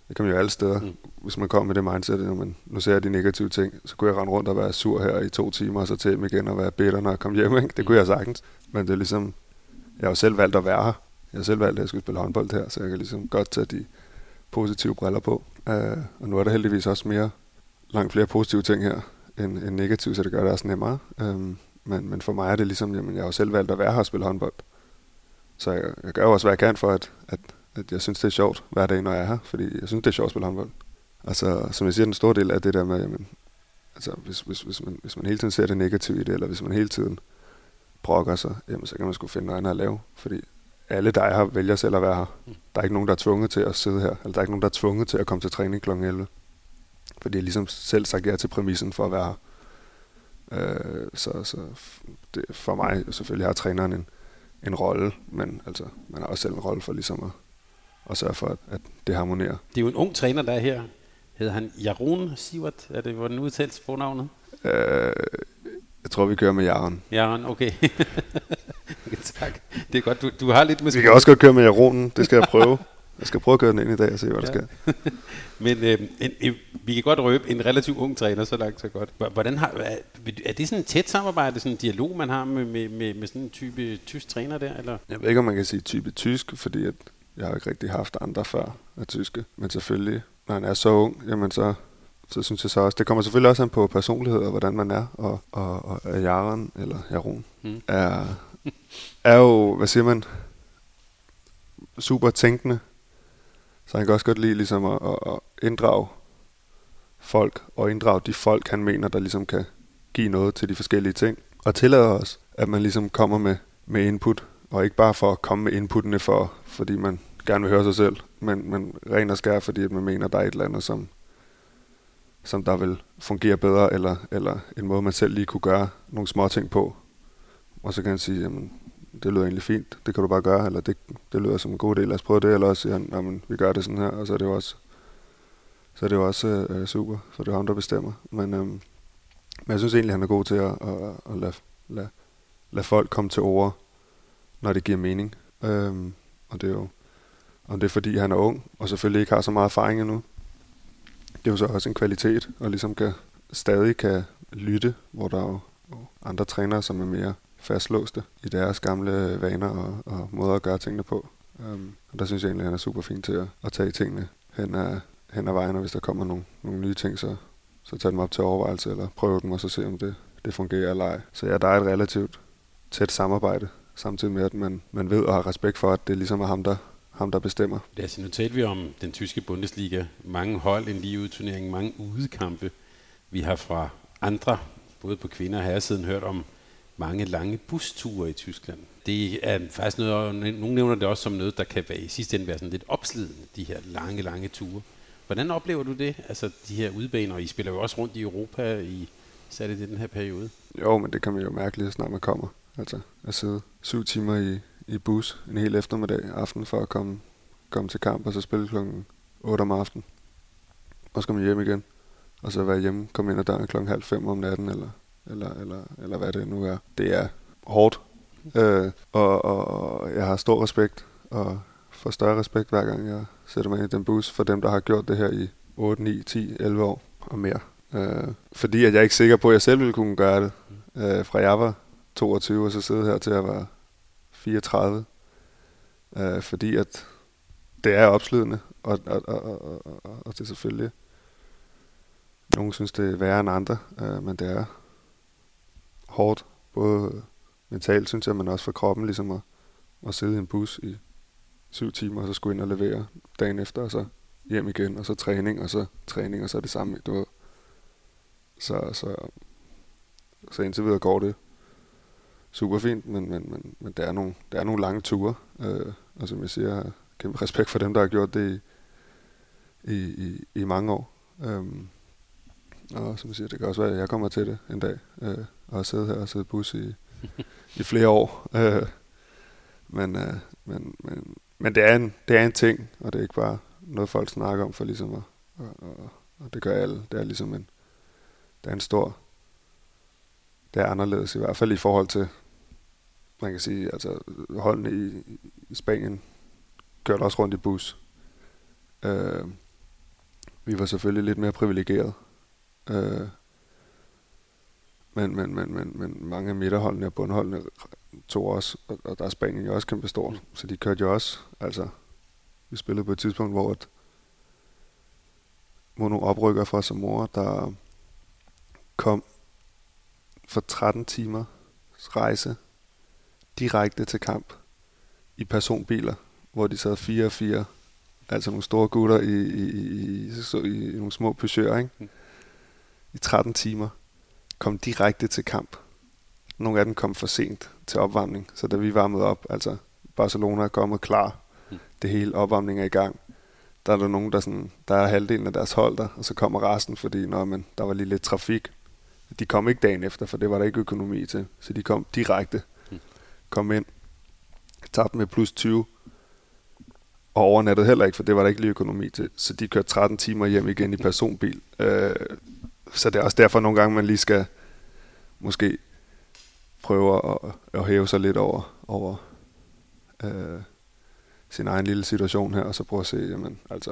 Speaker 3: Det kan man jo alle steder. Mm. Hvis man kommer med det mindset, at man, nu ser jeg de negative ting, så kunne jeg rende rundt og være sur her i to timer, og så til igen og være bitter, når jeg kom hjem. Ikke? Det kunne jeg sagtens. Men det er ligesom, jeg har jo selv valgt at være her. Jeg har selv valgt, at jeg skulle spille håndbold her, så jeg kan ligesom godt tage de positive briller på. Uh, og nu er der heldigvis også mere, langt flere positive ting her, end, end negative, så det gør det også nemmere. Um, men, men for mig er det ligesom, jamen, jeg har jo selv valgt at være her og spille håndbold. Så jeg, jeg gør jo også, hvad jeg kan for, at, at at jeg synes, det er sjovt hver dag, når jeg er her, fordi jeg synes, det er sjovt at spille håndbold. Altså, som jeg siger, den store del af det der med, jamen, altså, hvis, hvis, hvis, man, hvis man hele tiden ser det negative i det, eller hvis man hele tiden brokker sig, jamen, så kan man sgu finde noget andet at lave, fordi alle, der er her, vælger selv at være her. Der er ikke nogen, der er tvunget til at sidde her, eller der er ikke nogen, der er tvunget til at komme til træning kl. 11. Fordi jeg ligesom selv sagt ja til præmissen for at være her. Øh, så så det, for mig, selvfølgelig har træneren en, en rolle, men altså, man har også selv en rolle for ligesom at, og sørge for, at, at det harmonerer.
Speaker 2: Det er jo en ung træner, der er her. Hedder han Jarun Sivert? Er det, hvordan udtales fornavnet?
Speaker 3: Øh, jeg tror, vi kører med Jaren.
Speaker 2: Jaren, okay. (laughs) tak. Det er godt, du, du har lidt
Speaker 3: måske... Vi kan også godt køre med Jaronen, det skal jeg prøve. Jeg skal prøve at køre den ind i dag og se, hvad ja. der sker. (laughs)
Speaker 2: Men øh, en, en, vi kan godt røbe en relativt ung træner, så langt så godt. Hvordan har, er, er det sådan et tæt samarbejde, sådan en dialog, man har med, med, med, med sådan en type tysk træner der? Eller?
Speaker 3: Jeg ved ikke, om man kan sige type tysk, fordi at jeg har ikke rigtig haft andre før af tyske. Men selvfølgelig, når han er så ung, jamen så, så synes jeg så også, det kommer selvfølgelig også an på personlighed og hvordan man er. Og, og, og Jaren, eller Jaron, mm. er, er jo, hvad siger man, super tænkende. Så han kan også godt lide ligesom at, at, at inddrage folk, og inddrage de folk, han mener, der ligesom kan give noget til de forskellige ting. Og tillader os, at man ligesom kommer med, med input og ikke bare for at komme med inputtene, for, fordi man gerne vil høre sig selv, men, men ren og skær, fordi at man mener, der er et eller andet, som, som der vil fungere bedre, eller, eller en måde, man selv lige kunne gøre nogle små ting på. Og så kan han sige, jamen, det lyder egentlig fint, det kan du bare gøre, eller det, det lyder som en god idé, lad os prøve det, eller også siger han, jamen, vi gør det sådan her, og så er det jo også, så er det jo også øh, super, så det er ham, der bestemmer. Men, øhm, men jeg synes egentlig, han er god til at, at, at lade, lade, lade folk komme til ord, når det giver mening. Øhm, og det er jo, om det er fordi, han er ung, og selvfølgelig ikke har så meget erfaring endnu. Det er jo så også en kvalitet, og ligesom kan, stadig kan lytte, hvor der er jo andre trænere, som er mere fastlåste i deres gamle vaner og, og måder at gøre tingene på. Um, og der synes jeg egentlig, at han er super fin til at, at tage tingene hen ad, hen ad vejen, og hvis der kommer nogle, nogle nye ting, så, så tage dem op til overvejelse, eller prøve dem, og så se, om det, det fungerer eller ej. Så ja, der er et relativt tæt samarbejde, samtidig med, at man, man ved og har respekt for, at det ligesom er ham, der, ham, der bestemmer.
Speaker 2: Ja, så nu talte vi om den tyske Bundesliga. Mange hold, en lige turnering, mange udekampe. Vi har fra andre, både på kvinder og herresiden, hørt om mange lange busture i Tyskland. Det er faktisk noget, nogle nævner det også som noget, der kan være, i sidste ende være sådan lidt opslidende, de her lange, lange ture. Hvordan oplever du det? Altså de her udbaner, I spiller jo også rundt i Europa i særligt i den her periode.
Speaker 3: Jo, men det kan man jo mærke lige snart man kommer. Altså at sidde syv timer i, i bus en hel eftermiddag aften for at komme, komme til kamp, og så spille klokken 8 om aftenen. Og så komme hjem igen. Og så være hjemme, komme ind ad døren klokken halv fem om natten, eller, eller, eller, eller hvad det nu er. Det er hårdt. Øh, og, og, og jeg har stor respekt, og får større respekt hver gang jeg sætter mig ind i den bus, for dem, der har gjort det her i 8, 9, 10, 11 år og mere. Øh, fordi at jeg er ikke sikker på, at jeg selv ville kunne gøre det. Øh, fra jeg var 22, og så sidde her til at være 34. Øh, fordi at det er opslidende, og, og, og, og, og, og det er selvfølgelig... Nogle synes, det er værre end andre, øh, men det er hårdt, både mentalt, synes jeg, men også for kroppen, ligesom at, at sidde i en bus i syv timer, og så skulle ind og levere dagen efter, og så hjem igen, og så træning, og så træning, og så det samme. Du ved. Så, så, så indtil videre går det super fint, men, men, men, men der, er nogle, der er nogle lange ture, øh, og som jeg siger, kæmpe (laughs) respekt for dem, der har gjort det i, i, i, i mange år. Um, og som jeg siger, det kan også være, at jeg kommer til det en dag, øh, og sidde her og sidde bus i, i flere år. Øh, men, øh, men, men, men det, er en, det er en ting, og det er ikke bare noget, folk snakker om for ligesom at, og, og, og det gør alle. Det er ligesom en, det er en stor, det er anderledes, i hvert fald i forhold til, man kan sige, altså holdene i, i Spanien kørte også rundt i bus. Øh, vi var selvfølgelig lidt mere privilegeret. Øh, men, men, men, men, men mange af midterholdene og bundholdene tog også, og, og der er Spanien jo også kæmpe stort, så de kørte jo også, altså, vi spillede på et tidspunkt, hvor at, hvor nogle oprykker fra Samora, der kom for 13 timers rejse direkte til kamp i personbiler, hvor de sad fire og fire, altså nogle store gutter i, i, i, i, i nogle små Peugeot'er, ikke? Mm. I 13 timer. Kom direkte til kamp. Nogle af dem kom for sent til opvarmning, så da vi varmede op, altså Barcelona er kommet klar, mm. det hele opvarmning er i gang, der er der nogen, der, sådan, der er halvdelen af deres hold der, og så kommer resten, fordi når man, der var lige lidt trafik, de kom ikke dagen efter, for det var der ikke økonomi til. Så de kom direkte. Kom ind. Tabte med plus 20. Og overnattede heller ikke, for det var der ikke lige økonomi til. Så de kørte 13 timer hjem igen i personbil. Øh, så det er også derfor nogle gange, man lige skal måske prøve at, at hæve sig lidt over, over øh, sin egen lille situation her, og så prøve at se, jamen, altså,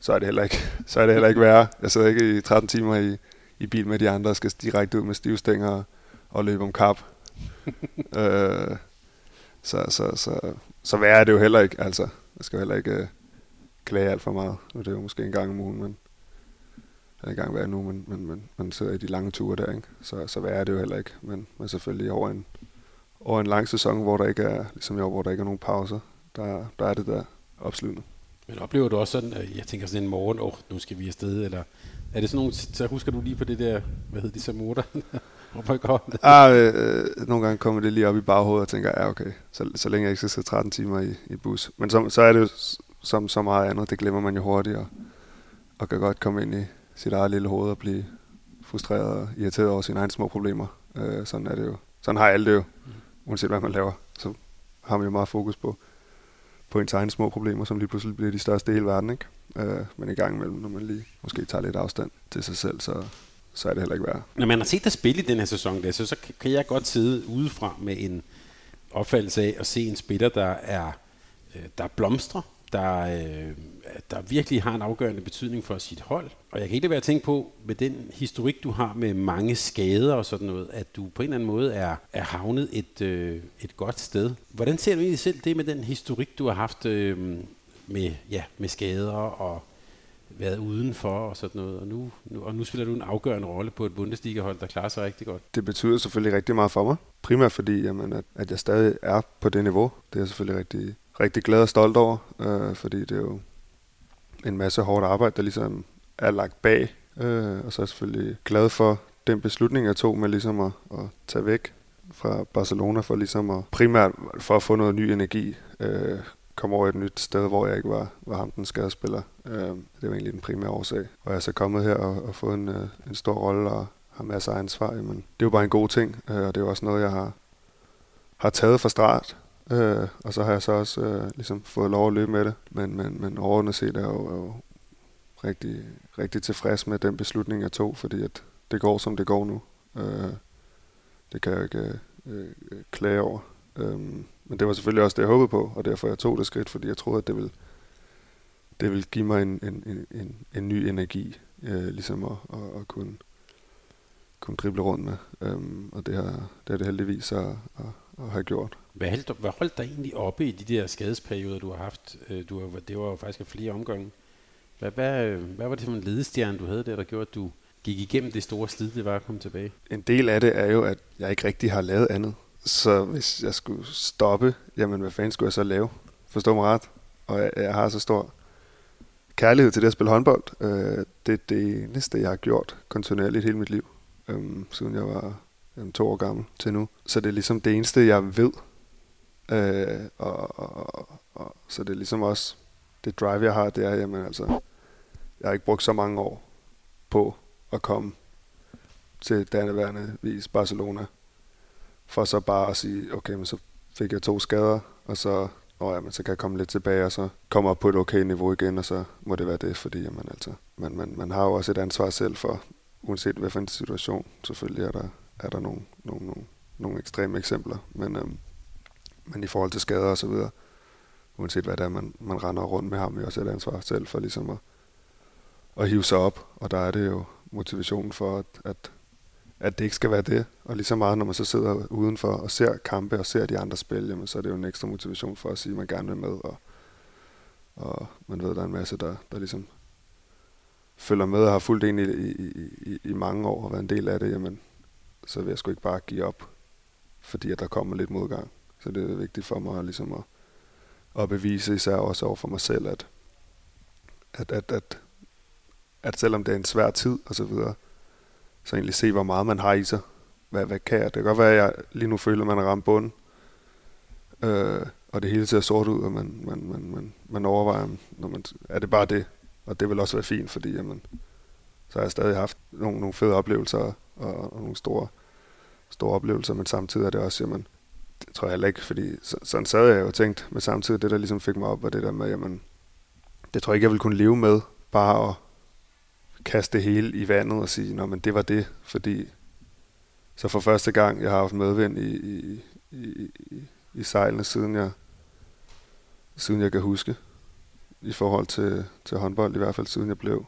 Speaker 3: så er det heller ikke, (laughs) så er det heller ikke værre. Jeg sidder ikke i 13 timer i, i bil med de andre og skal direkte ud med stivstænger og løbe om kap. (laughs) øh, så, så, så, så værre er det jo heller ikke. Altså, jeg skal heller ikke øh, klage alt for meget. Og det er jo måske en gang om ugen, men er en gang hver nu, men, men, men man sidder i de lange ture der, ikke? Så, så værre er det jo heller ikke. Men, men selvfølgelig over en, over en lang sæson, hvor der ikke er, ligesom år, hvor der ikke er nogen pauser, der, der er det der opslutende.
Speaker 2: Men oplever du også sådan, at jeg tænker sådan en morgen, åh, oh, nu skal vi afsted, eller er det sådan nogle, så husker du lige på det der, hvad hedder det, Samota? (laughs) (laughs) Oh my God.
Speaker 3: Ah, øh, øh, nogle gange kommer det lige op i baghovedet og tænker, ja okay, så, så længe jeg ikke skal sidde 13 timer i, i bus. Men så, så er det jo som så meget andet, det glemmer man jo hurtigt, og, og kan godt komme ind i sit eget lille hoved og blive frustreret og irriteret over sine egne små problemer. Øh, sådan er det jo. Sådan har alle det jo, uanset hvad man laver. Så har man jo meget fokus på, på ens egne små problemer, som lige pludselig bliver de største i hele verden. Ikke? Øh, men i gang imellem, når man lige måske tager lidt afstand til sig selv, så, så er det heller ikke værd.
Speaker 2: Når man har set dig spille i den her sæson, der, så, så kan jeg godt sidde udefra med en opfattelse af at se en spiller, der er øh, der blomstrer, der, øh, der virkelig har en afgørende betydning for sit hold. Og jeg kan ikke være at tænke på, med den historik, du har med mange skader og sådan noget, at du på en eller anden måde er, er havnet et, øh, et godt sted. Hvordan ser du egentlig selv det med den historik, du har haft øh, med, ja, med skader og været udenfor og sådan noget, og nu, nu, og nu spiller du en afgørende rolle på et Bundesliga-hold, der klarer sig rigtig godt.
Speaker 3: Det betyder selvfølgelig rigtig meget for mig. Primært fordi, jamen, at, at jeg stadig er på det niveau. Det er jeg selvfølgelig rigtig, rigtig glad og stolt over, øh, fordi det er jo en masse hårdt arbejde, der ligesom er lagt bag. Øh, og så er jeg selvfølgelig glad for den beslutning, jeg tog med ligesom at, at tage væk fra Barcelona for ligesom at primært for at få noget ny energi. Øh, komme over et nyt sted, hvor jeg ikke var, var ham den skadespiller. Øh, det var egentlig den primære årsag. Og jeg er så kommet her og, og fået en, øh, en stor rolle og har masser af ansvar. Jamen, det er jo bare en god ting, øh, og det er jo også noget, jeg har, har taget fra start. Øh, og så har jeg så også øh, ligesom fået lov at løbe med det. Men, men, men overordnet set er jeg jo, er jo rigtig, rigtig tilfreds med den beslutning, jeg tog, fordi at det går, som det går nu. Øh, det kan jeg ikke øh, øh, klage over. Øh, men det var selvfølgelig også det, jeg håbede på, og derfor jeg tog det skridt, fordi jeg troede, at det ville, det ville give mig en, en, en, en, ny energi, øh, ligesom at, at, at kunne, kunne drible rundt med. Øhm, og det har, det har det heldigvis at, at, at have gjort.
Speaker 2: Hvad holdt, hvad holdt dig egentlig oppe i de der skadesperioder, du har haft? Øh, du har, det var jo faktisk flere omgange. Hvad, hvad, hvad var det for en ledestjerne, du havde der, der gjorde, at du gik igennem det store slid, det var at komme tilbage?
Speaker 3: En del af det er jo, at jeg ikke rigtig har lavet andet. Så hvis jeg skulle stoppe, jamen hvad fanden skulle jeg så lave? Forstå mig ret. Og jeg, jeg har så stor kærlighed til det at spille håndbold. Øh, det er det eneste, jeg har gjort kontinuerligt hele mit liv, øh, siden jeg var øh, to år gammel til nu. Så det er ligesom det eneste, jeg ved. Øh, og, og, og, så det er ligesom også det drive, jeg har, det er, jamen altså, jeg har ikke brugt så mange år på at komme til danneværende vis Barcelona for så bare at sige, okay, men så fik jeg to skader, og så, åh ja, men så kan jeg komme lidt tilbage, og så komme op på et okay niveau igen, og så må det være det, fordi jamen, altså, man, man, man har jo også et ansvar selv for, uanset hvad for en situation, selvfølgelig er der, er der nogle, nogle, nogle, nogle ekstreme eksempler, men, øhm, men i forhold til skader og så videre, uanset hvad det er, man, man render rundt med, har man jo også et ansvar selv for ligesom at, at hive sig op, og der er det jo motivationen for, at, at at det ikke skal være det. Og lige så meget, når man så sidder udenfor og ser kampe og ser de andre spil, jamen, så er det jo en ekstra motivation for at sige, at man gerne vil med. Og, og man ved, at der er en masse, der, der ligesom følger med og har fulgt en i, i, i, i mange år og været en del af det, jamen, så vil jeg sgu ikke bare give op, fordi at der kommer lidt modgang. Så det er vigtigt for mig ligesom at, at bevise, især også over for mig selv, at, at, at, at, at selvom det er en svær tid og så videre, så egentlig se, hvor meget man har i sig. Hvad, hvad kan jeg? Det kan godt være, at jeg lige nu føler, at man har ramt bunden. Øh, og det hele ser sort ud, og man, man, man, man, man overvejer, når man, er det bare det? Og det vil også være fint, fordi jamen, så har jeg stadig haft nogle, nogle fede oplevelser og, og nogle store, store oplevelser, men samtidig er det også, jamen, det tror jeg heller ikke, fordi så, sådan sad jeg jo og tænkt, men samtidig det, der ligesom fik mig op, var det der med, jamen, det tror jeg ikke, jeg ville kunne leve med, bare at kaste det hele i vandet og sige, nå, men det var det, fordi så for første gang, jeg har haft medvind i, i, i, i, i sejlene, siden jeg, siden jeg kan huske, i forhold til, til håndbold, i hvert fald siden jeg blev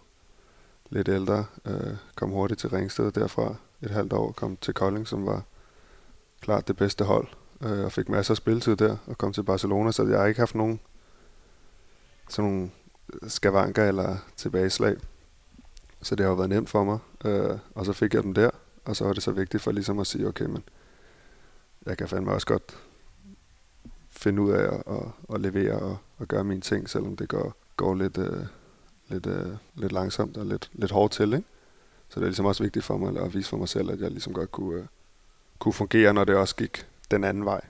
Speaker 3: lidt ældre, øh, kom hurtigt til Ringsted derfra et halvt år, kom til Kolding, som var klart det bedste hold, øh, og fik masser af spilletid der, og kom til Barcelona, så jeg har ikke haft nogen sådan nogle skavanker eller tilbageslag. Så det har jo været nemt for mig. Øh, og så fik jeg dem der, og så var det så vigtigt for ligesom at sige, okay, men jeg kan fandme også godt finde ud af at, at, at levere og at gøre mine ting, selvom det går, går lidt, øh, lidt, øh, lidt langsomt og lidt, lidt hårdt til. Ikke? Så det er ligesom også vigtigt for mig at vise for mig selv, at jeg ligesom godt kunne, øh, kunne fungere, når det også gik den anden vej.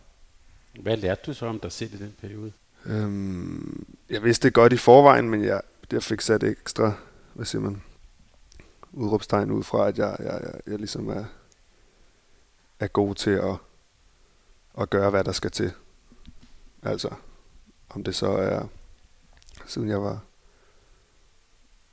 Speaker 2: Hvad lærte du så om dig selv i den periode?
Speaker 3: Øhm, jeg vidste det godt i forvejen, men jeg, jeg fik sat ekstra, hvad siger man, udråbstegn ud fra, at jeg, jeg, jeg, jeg ligesom er, er god til at, at gøre, hvad der skal til. Altså, om det så er, siden jeg var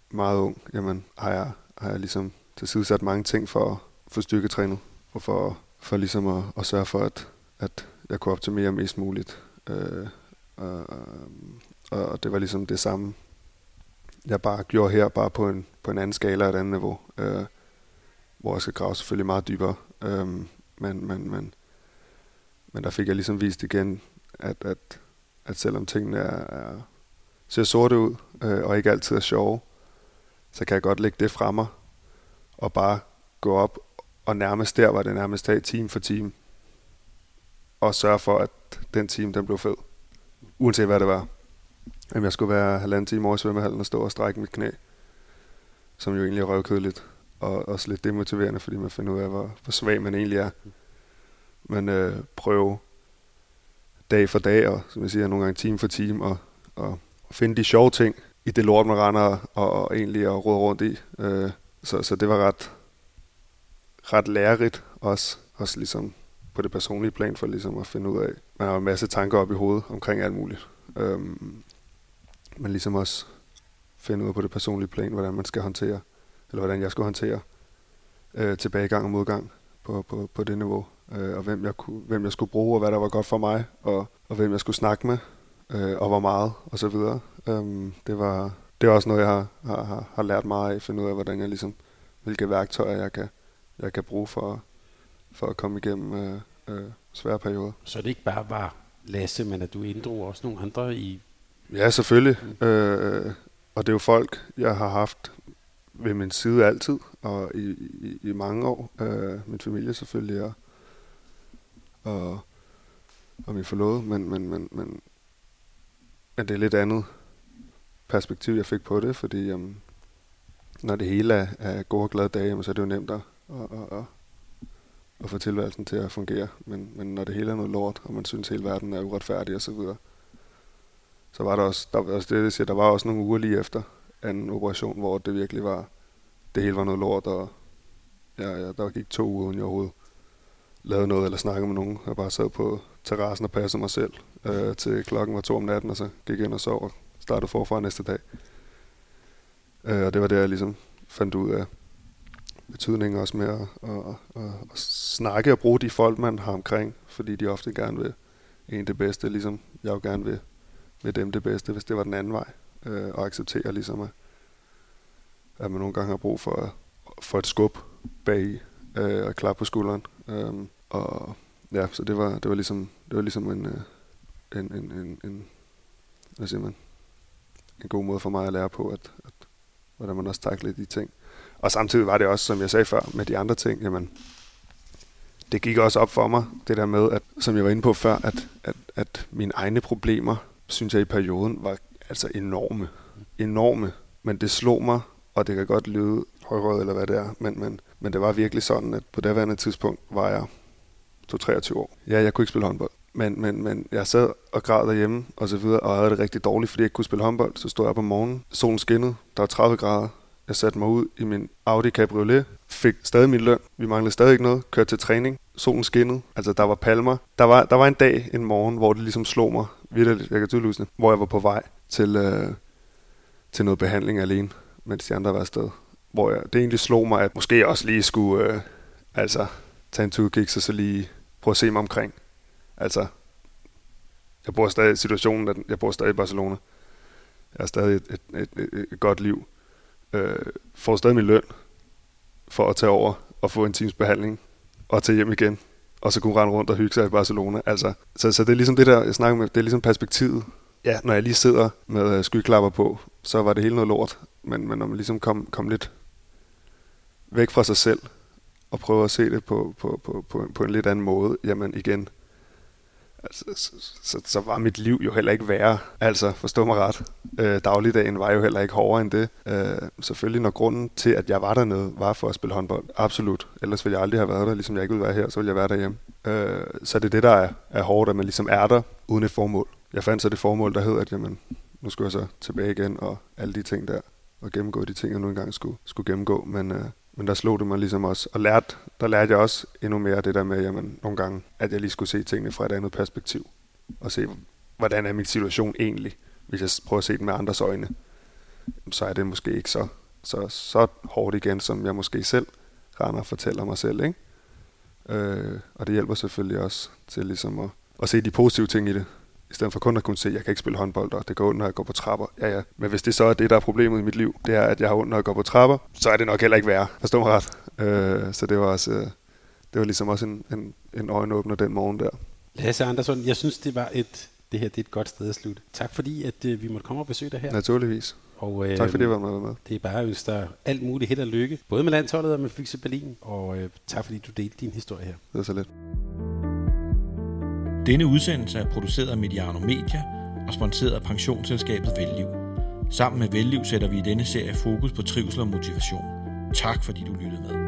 Speaker 3: meget ung, jamen har jeg, har jeg ligesom tilsidesat mange ting for at få styrketrænet, og for, for ligesom at, at sørge for, at, at jeg kunne optimere mest muligt. Øh, øh, øh og, og det var ligesom det samme, jeg bare gjorde her, bare på en, på en anden skala og et andet niveau, øh, hvor jeg skal grave selvfølgelig meget dybere. Øh, men, men, men, men der fik jeg ligesom vist igen, at, at, at selvom tingene er, er, ser sorte ud, øh, og ikke altid er sjove, så kan jeg godt lægge det fra mig, og bare gå op og nærmest der var det nærmest dag, team for team, og sørge for, at den team den blev fed. Uanset hvad det var. Jamen, jeg skulle være halvanden time over i svømmehallen og stå og strække mit knæ, som jo egentlig er røvkedeligt, og også lidt demotiverende, fordi man finder ud af, hvor, hvor svag man egentlig er. Men øh, prøve dag for dag, og som jeg siger, nogle gange time for time, og, og, og finde de sjove ting i det lort, man render og, og egentlig og råder rundt i. Øh, så, så det var ret, ret lærerigt også, også ligesom på det personlige plan, for ligesom at finde ud af, man har en masse tanker op i hovedet omkring alt muligt. Øhm, men ligesom også finde ud af på det personlige plan, hvordan man skal håndtere, eller hvordan jeg skal håndtere øh, tilbagegang og modgang på, på, på det niveau, øh, og hvem jeg, kunne, hvem jeg skulle bruge, og hvad der var godt for mig, og, og hvem jeg skulle snakke med, øh, og hvor meget, og så videre. Øhm, det var det er også noget, jeg har, har, har lært meget af, at finde ud af, hvordan jeg ligesom, hvilke værktøjer jeg kan, jeg kan bruge for, for at komme igennem øh, øh, svære perioder.
Speaker 2: Så det ikke bare var Lasse, men at du inddrog også nogle andre i...
Speaker 3: Ja, selvfølgelig. Mm. Øh, og det er jo folk, jeg har haft ved min side altid, og i, i, i mange år. Øh, min familie selvfølgelig, og, og, og min forlod, men, men, men, men, men det er lidt andet perspektiv, jeg fik på det, fordi jamen, når det hele er, er gode og glade dage, så er det jo nemt at, at, at, at få tilværelsen til at fungere. Men, men når det hele er noget lort, og man synes, at hele verden er uretfærdig osv., så, videre, så var der også, der, altså det, jeg siger, der var også nogle uger lige efter en operation, hvor det virkelig var, det hele var noget lort, og ja, ja, der gik to uger, uden jeg overhovedet lavede noget eller snakkede med nogen. Jeg bare sad på terrassen og passede mig selv øh, til klokken var to om natten, og så gik jeg ind og sov og startede forfra næste dag. Øh, og det var det, jeg ligesom fandt ud af betydningen også med at, at, at, at snakke og bruge de folk, man har omkring, fordi de ofte gerne vil en det bedste, ligesom jeg jo gerne vil, vil dem det bedste, hvis det var den anden vej, øh, og acceptere ligesom, at, at man nogle gange har brug for, for et skub bag øh, og klap på skulderen. Øh, og ja, så det var, det var ligesom, det var ligesom en, øh, en, en, en, en hvad siger man, en god måde for mig at lære på, at, at hvordan man også takler de ting. Og samtidig var det også, som jeg sagde før, med de andre ting, jamen, det gik også op for mig, det der med, at, som jeg var inde på før, at, at, at mine egne problemer, synes jeg i perioden, var altså enorme. Enorme. Men det slog mig, og det kan godt lyde højrød eller hvad det er, men, men, men det var virkelig sådan, at på det daværende tidspunkt var jeg 23 år. Ja, jeg kunne ikke spille håndbold. Men, men, men jeg sad og græd derhjemme og så videre, og havde det rigtig dårligt, fordi jeg ikke kunne spille håndbold. Så stod jeg op om morgenen, solen skinnede, der var 30 grader. Jeg satte mig ud i min Audi Cabriolet, fik stadig min løn. Vi manglede stadig ikke noget. Kørte til træning. Solen skinnede. Altså, der var palmer. Der var, der var en dag, en morgen, hvor det ligesom slog mig. Virkelig, jeg kan tydeligt huske Hvor jeg var på vej til, øh, til noget behandling alene, mens de andre var afsted. Hvor jeg, det egentlig slog mig, at måske jeg også lige skulle øh, altså, tage en tur og så lige prøve at se mig omkring. Altså, jeg bor stadig i situationen, at jeg bor stadig i Barcelona. Jeg har stadig et, et, et, et, et godt liv. Øh, får stadig min løn for at tage over og få en times behandling og tage hjem igen. Og så kunne rende rundt og hygge sig i Barcelona. Altså, så, så det er ligesom det der, jeg snakker med, det er ligesom perspektivet. Ja, når jeg lige sidder med øh, skyklapper på, så var det hele noget lort. Men, men når man ligesom kom, kom lidt væk fra sig selv, og prøver at se det på, på, på, på, på en lidt anden måde, jamen igen, Altså, så, så, så var mit liv jo heller ikke værre. Altså, forstå mig ret. Øh, dagligdagen var jo heller ikke hårdere end det. Øh, selvfølgelig, når grunden til, at jeg var dernede, var for at spille håndbold. Absolut. Ellers ville jeg aldrig have været der, ligesom jeg ikke ville være her, så ville jeg være derhjemme. Øh, så det er det, der er, er hårdt, at man ligesom er der uden et formål. Jeg fandt så det formål, der hed, at jamen, nu skulle jeg så tilbage igen, og alle de ting der, og gennemgå de ting, jeg nu engang skulle, skulle gennemgå. Men, øh, men der slog det mig ligesom også, og lærte, der lærte jeg også endnu mere det der med, jamen, nogle gange, at jeg lige skulle se tingene fra et andet perspektiv, og se, hvordan er min situation egentlig, hvis jeg prøver at se den med andres øjne, så er det måske ikke så, så, så hårdt igen, som jeg måske selv render og fortæller mig selv, ikke? Øh, og det hjælper selvfølgelig også til ligesom at, at se de positive ting i det. I stedet for kun at kunne se, at jeg kan ikke spille håndbold, og det går ondt, når jeg går på trapper. Ja, ja. Men hvis det så er det, der er problemet i mit liv, det er, at jeg har ondt, når jeg går på trapper, så er det nok heller ikke værre. Forstår mig ret? Øh, så det var også... Øh, det var ligesom også en, en, en øjenåbner den morgen der.
Speaker 2: Lasse Andersson, jeg synes, det var et, det her det er et godt sted at slutte. Tak fordi, at øh, vi måtte komme og besøge dig her.
Speaker 3: Naturligvis.
Speaker 2: Og, øh,
Speaker 3: tak fordi, jeg var med. med.
Speaker 2: Det er bare at der alt muligt held og lykke, både med landsholdet og med Fixe Berlin. Og øh, tak fordi du delte din historie her.
Speaker 3: Det er så lidt.
Speaker 1: Denne udsendelse er produceret af Mediano Media og sponsoreret af pensionsselskabet Velliv. Sammen med Velliv sætter vi i denne serie fokus på trivsel og motivation. Tak fordi du lyttede med.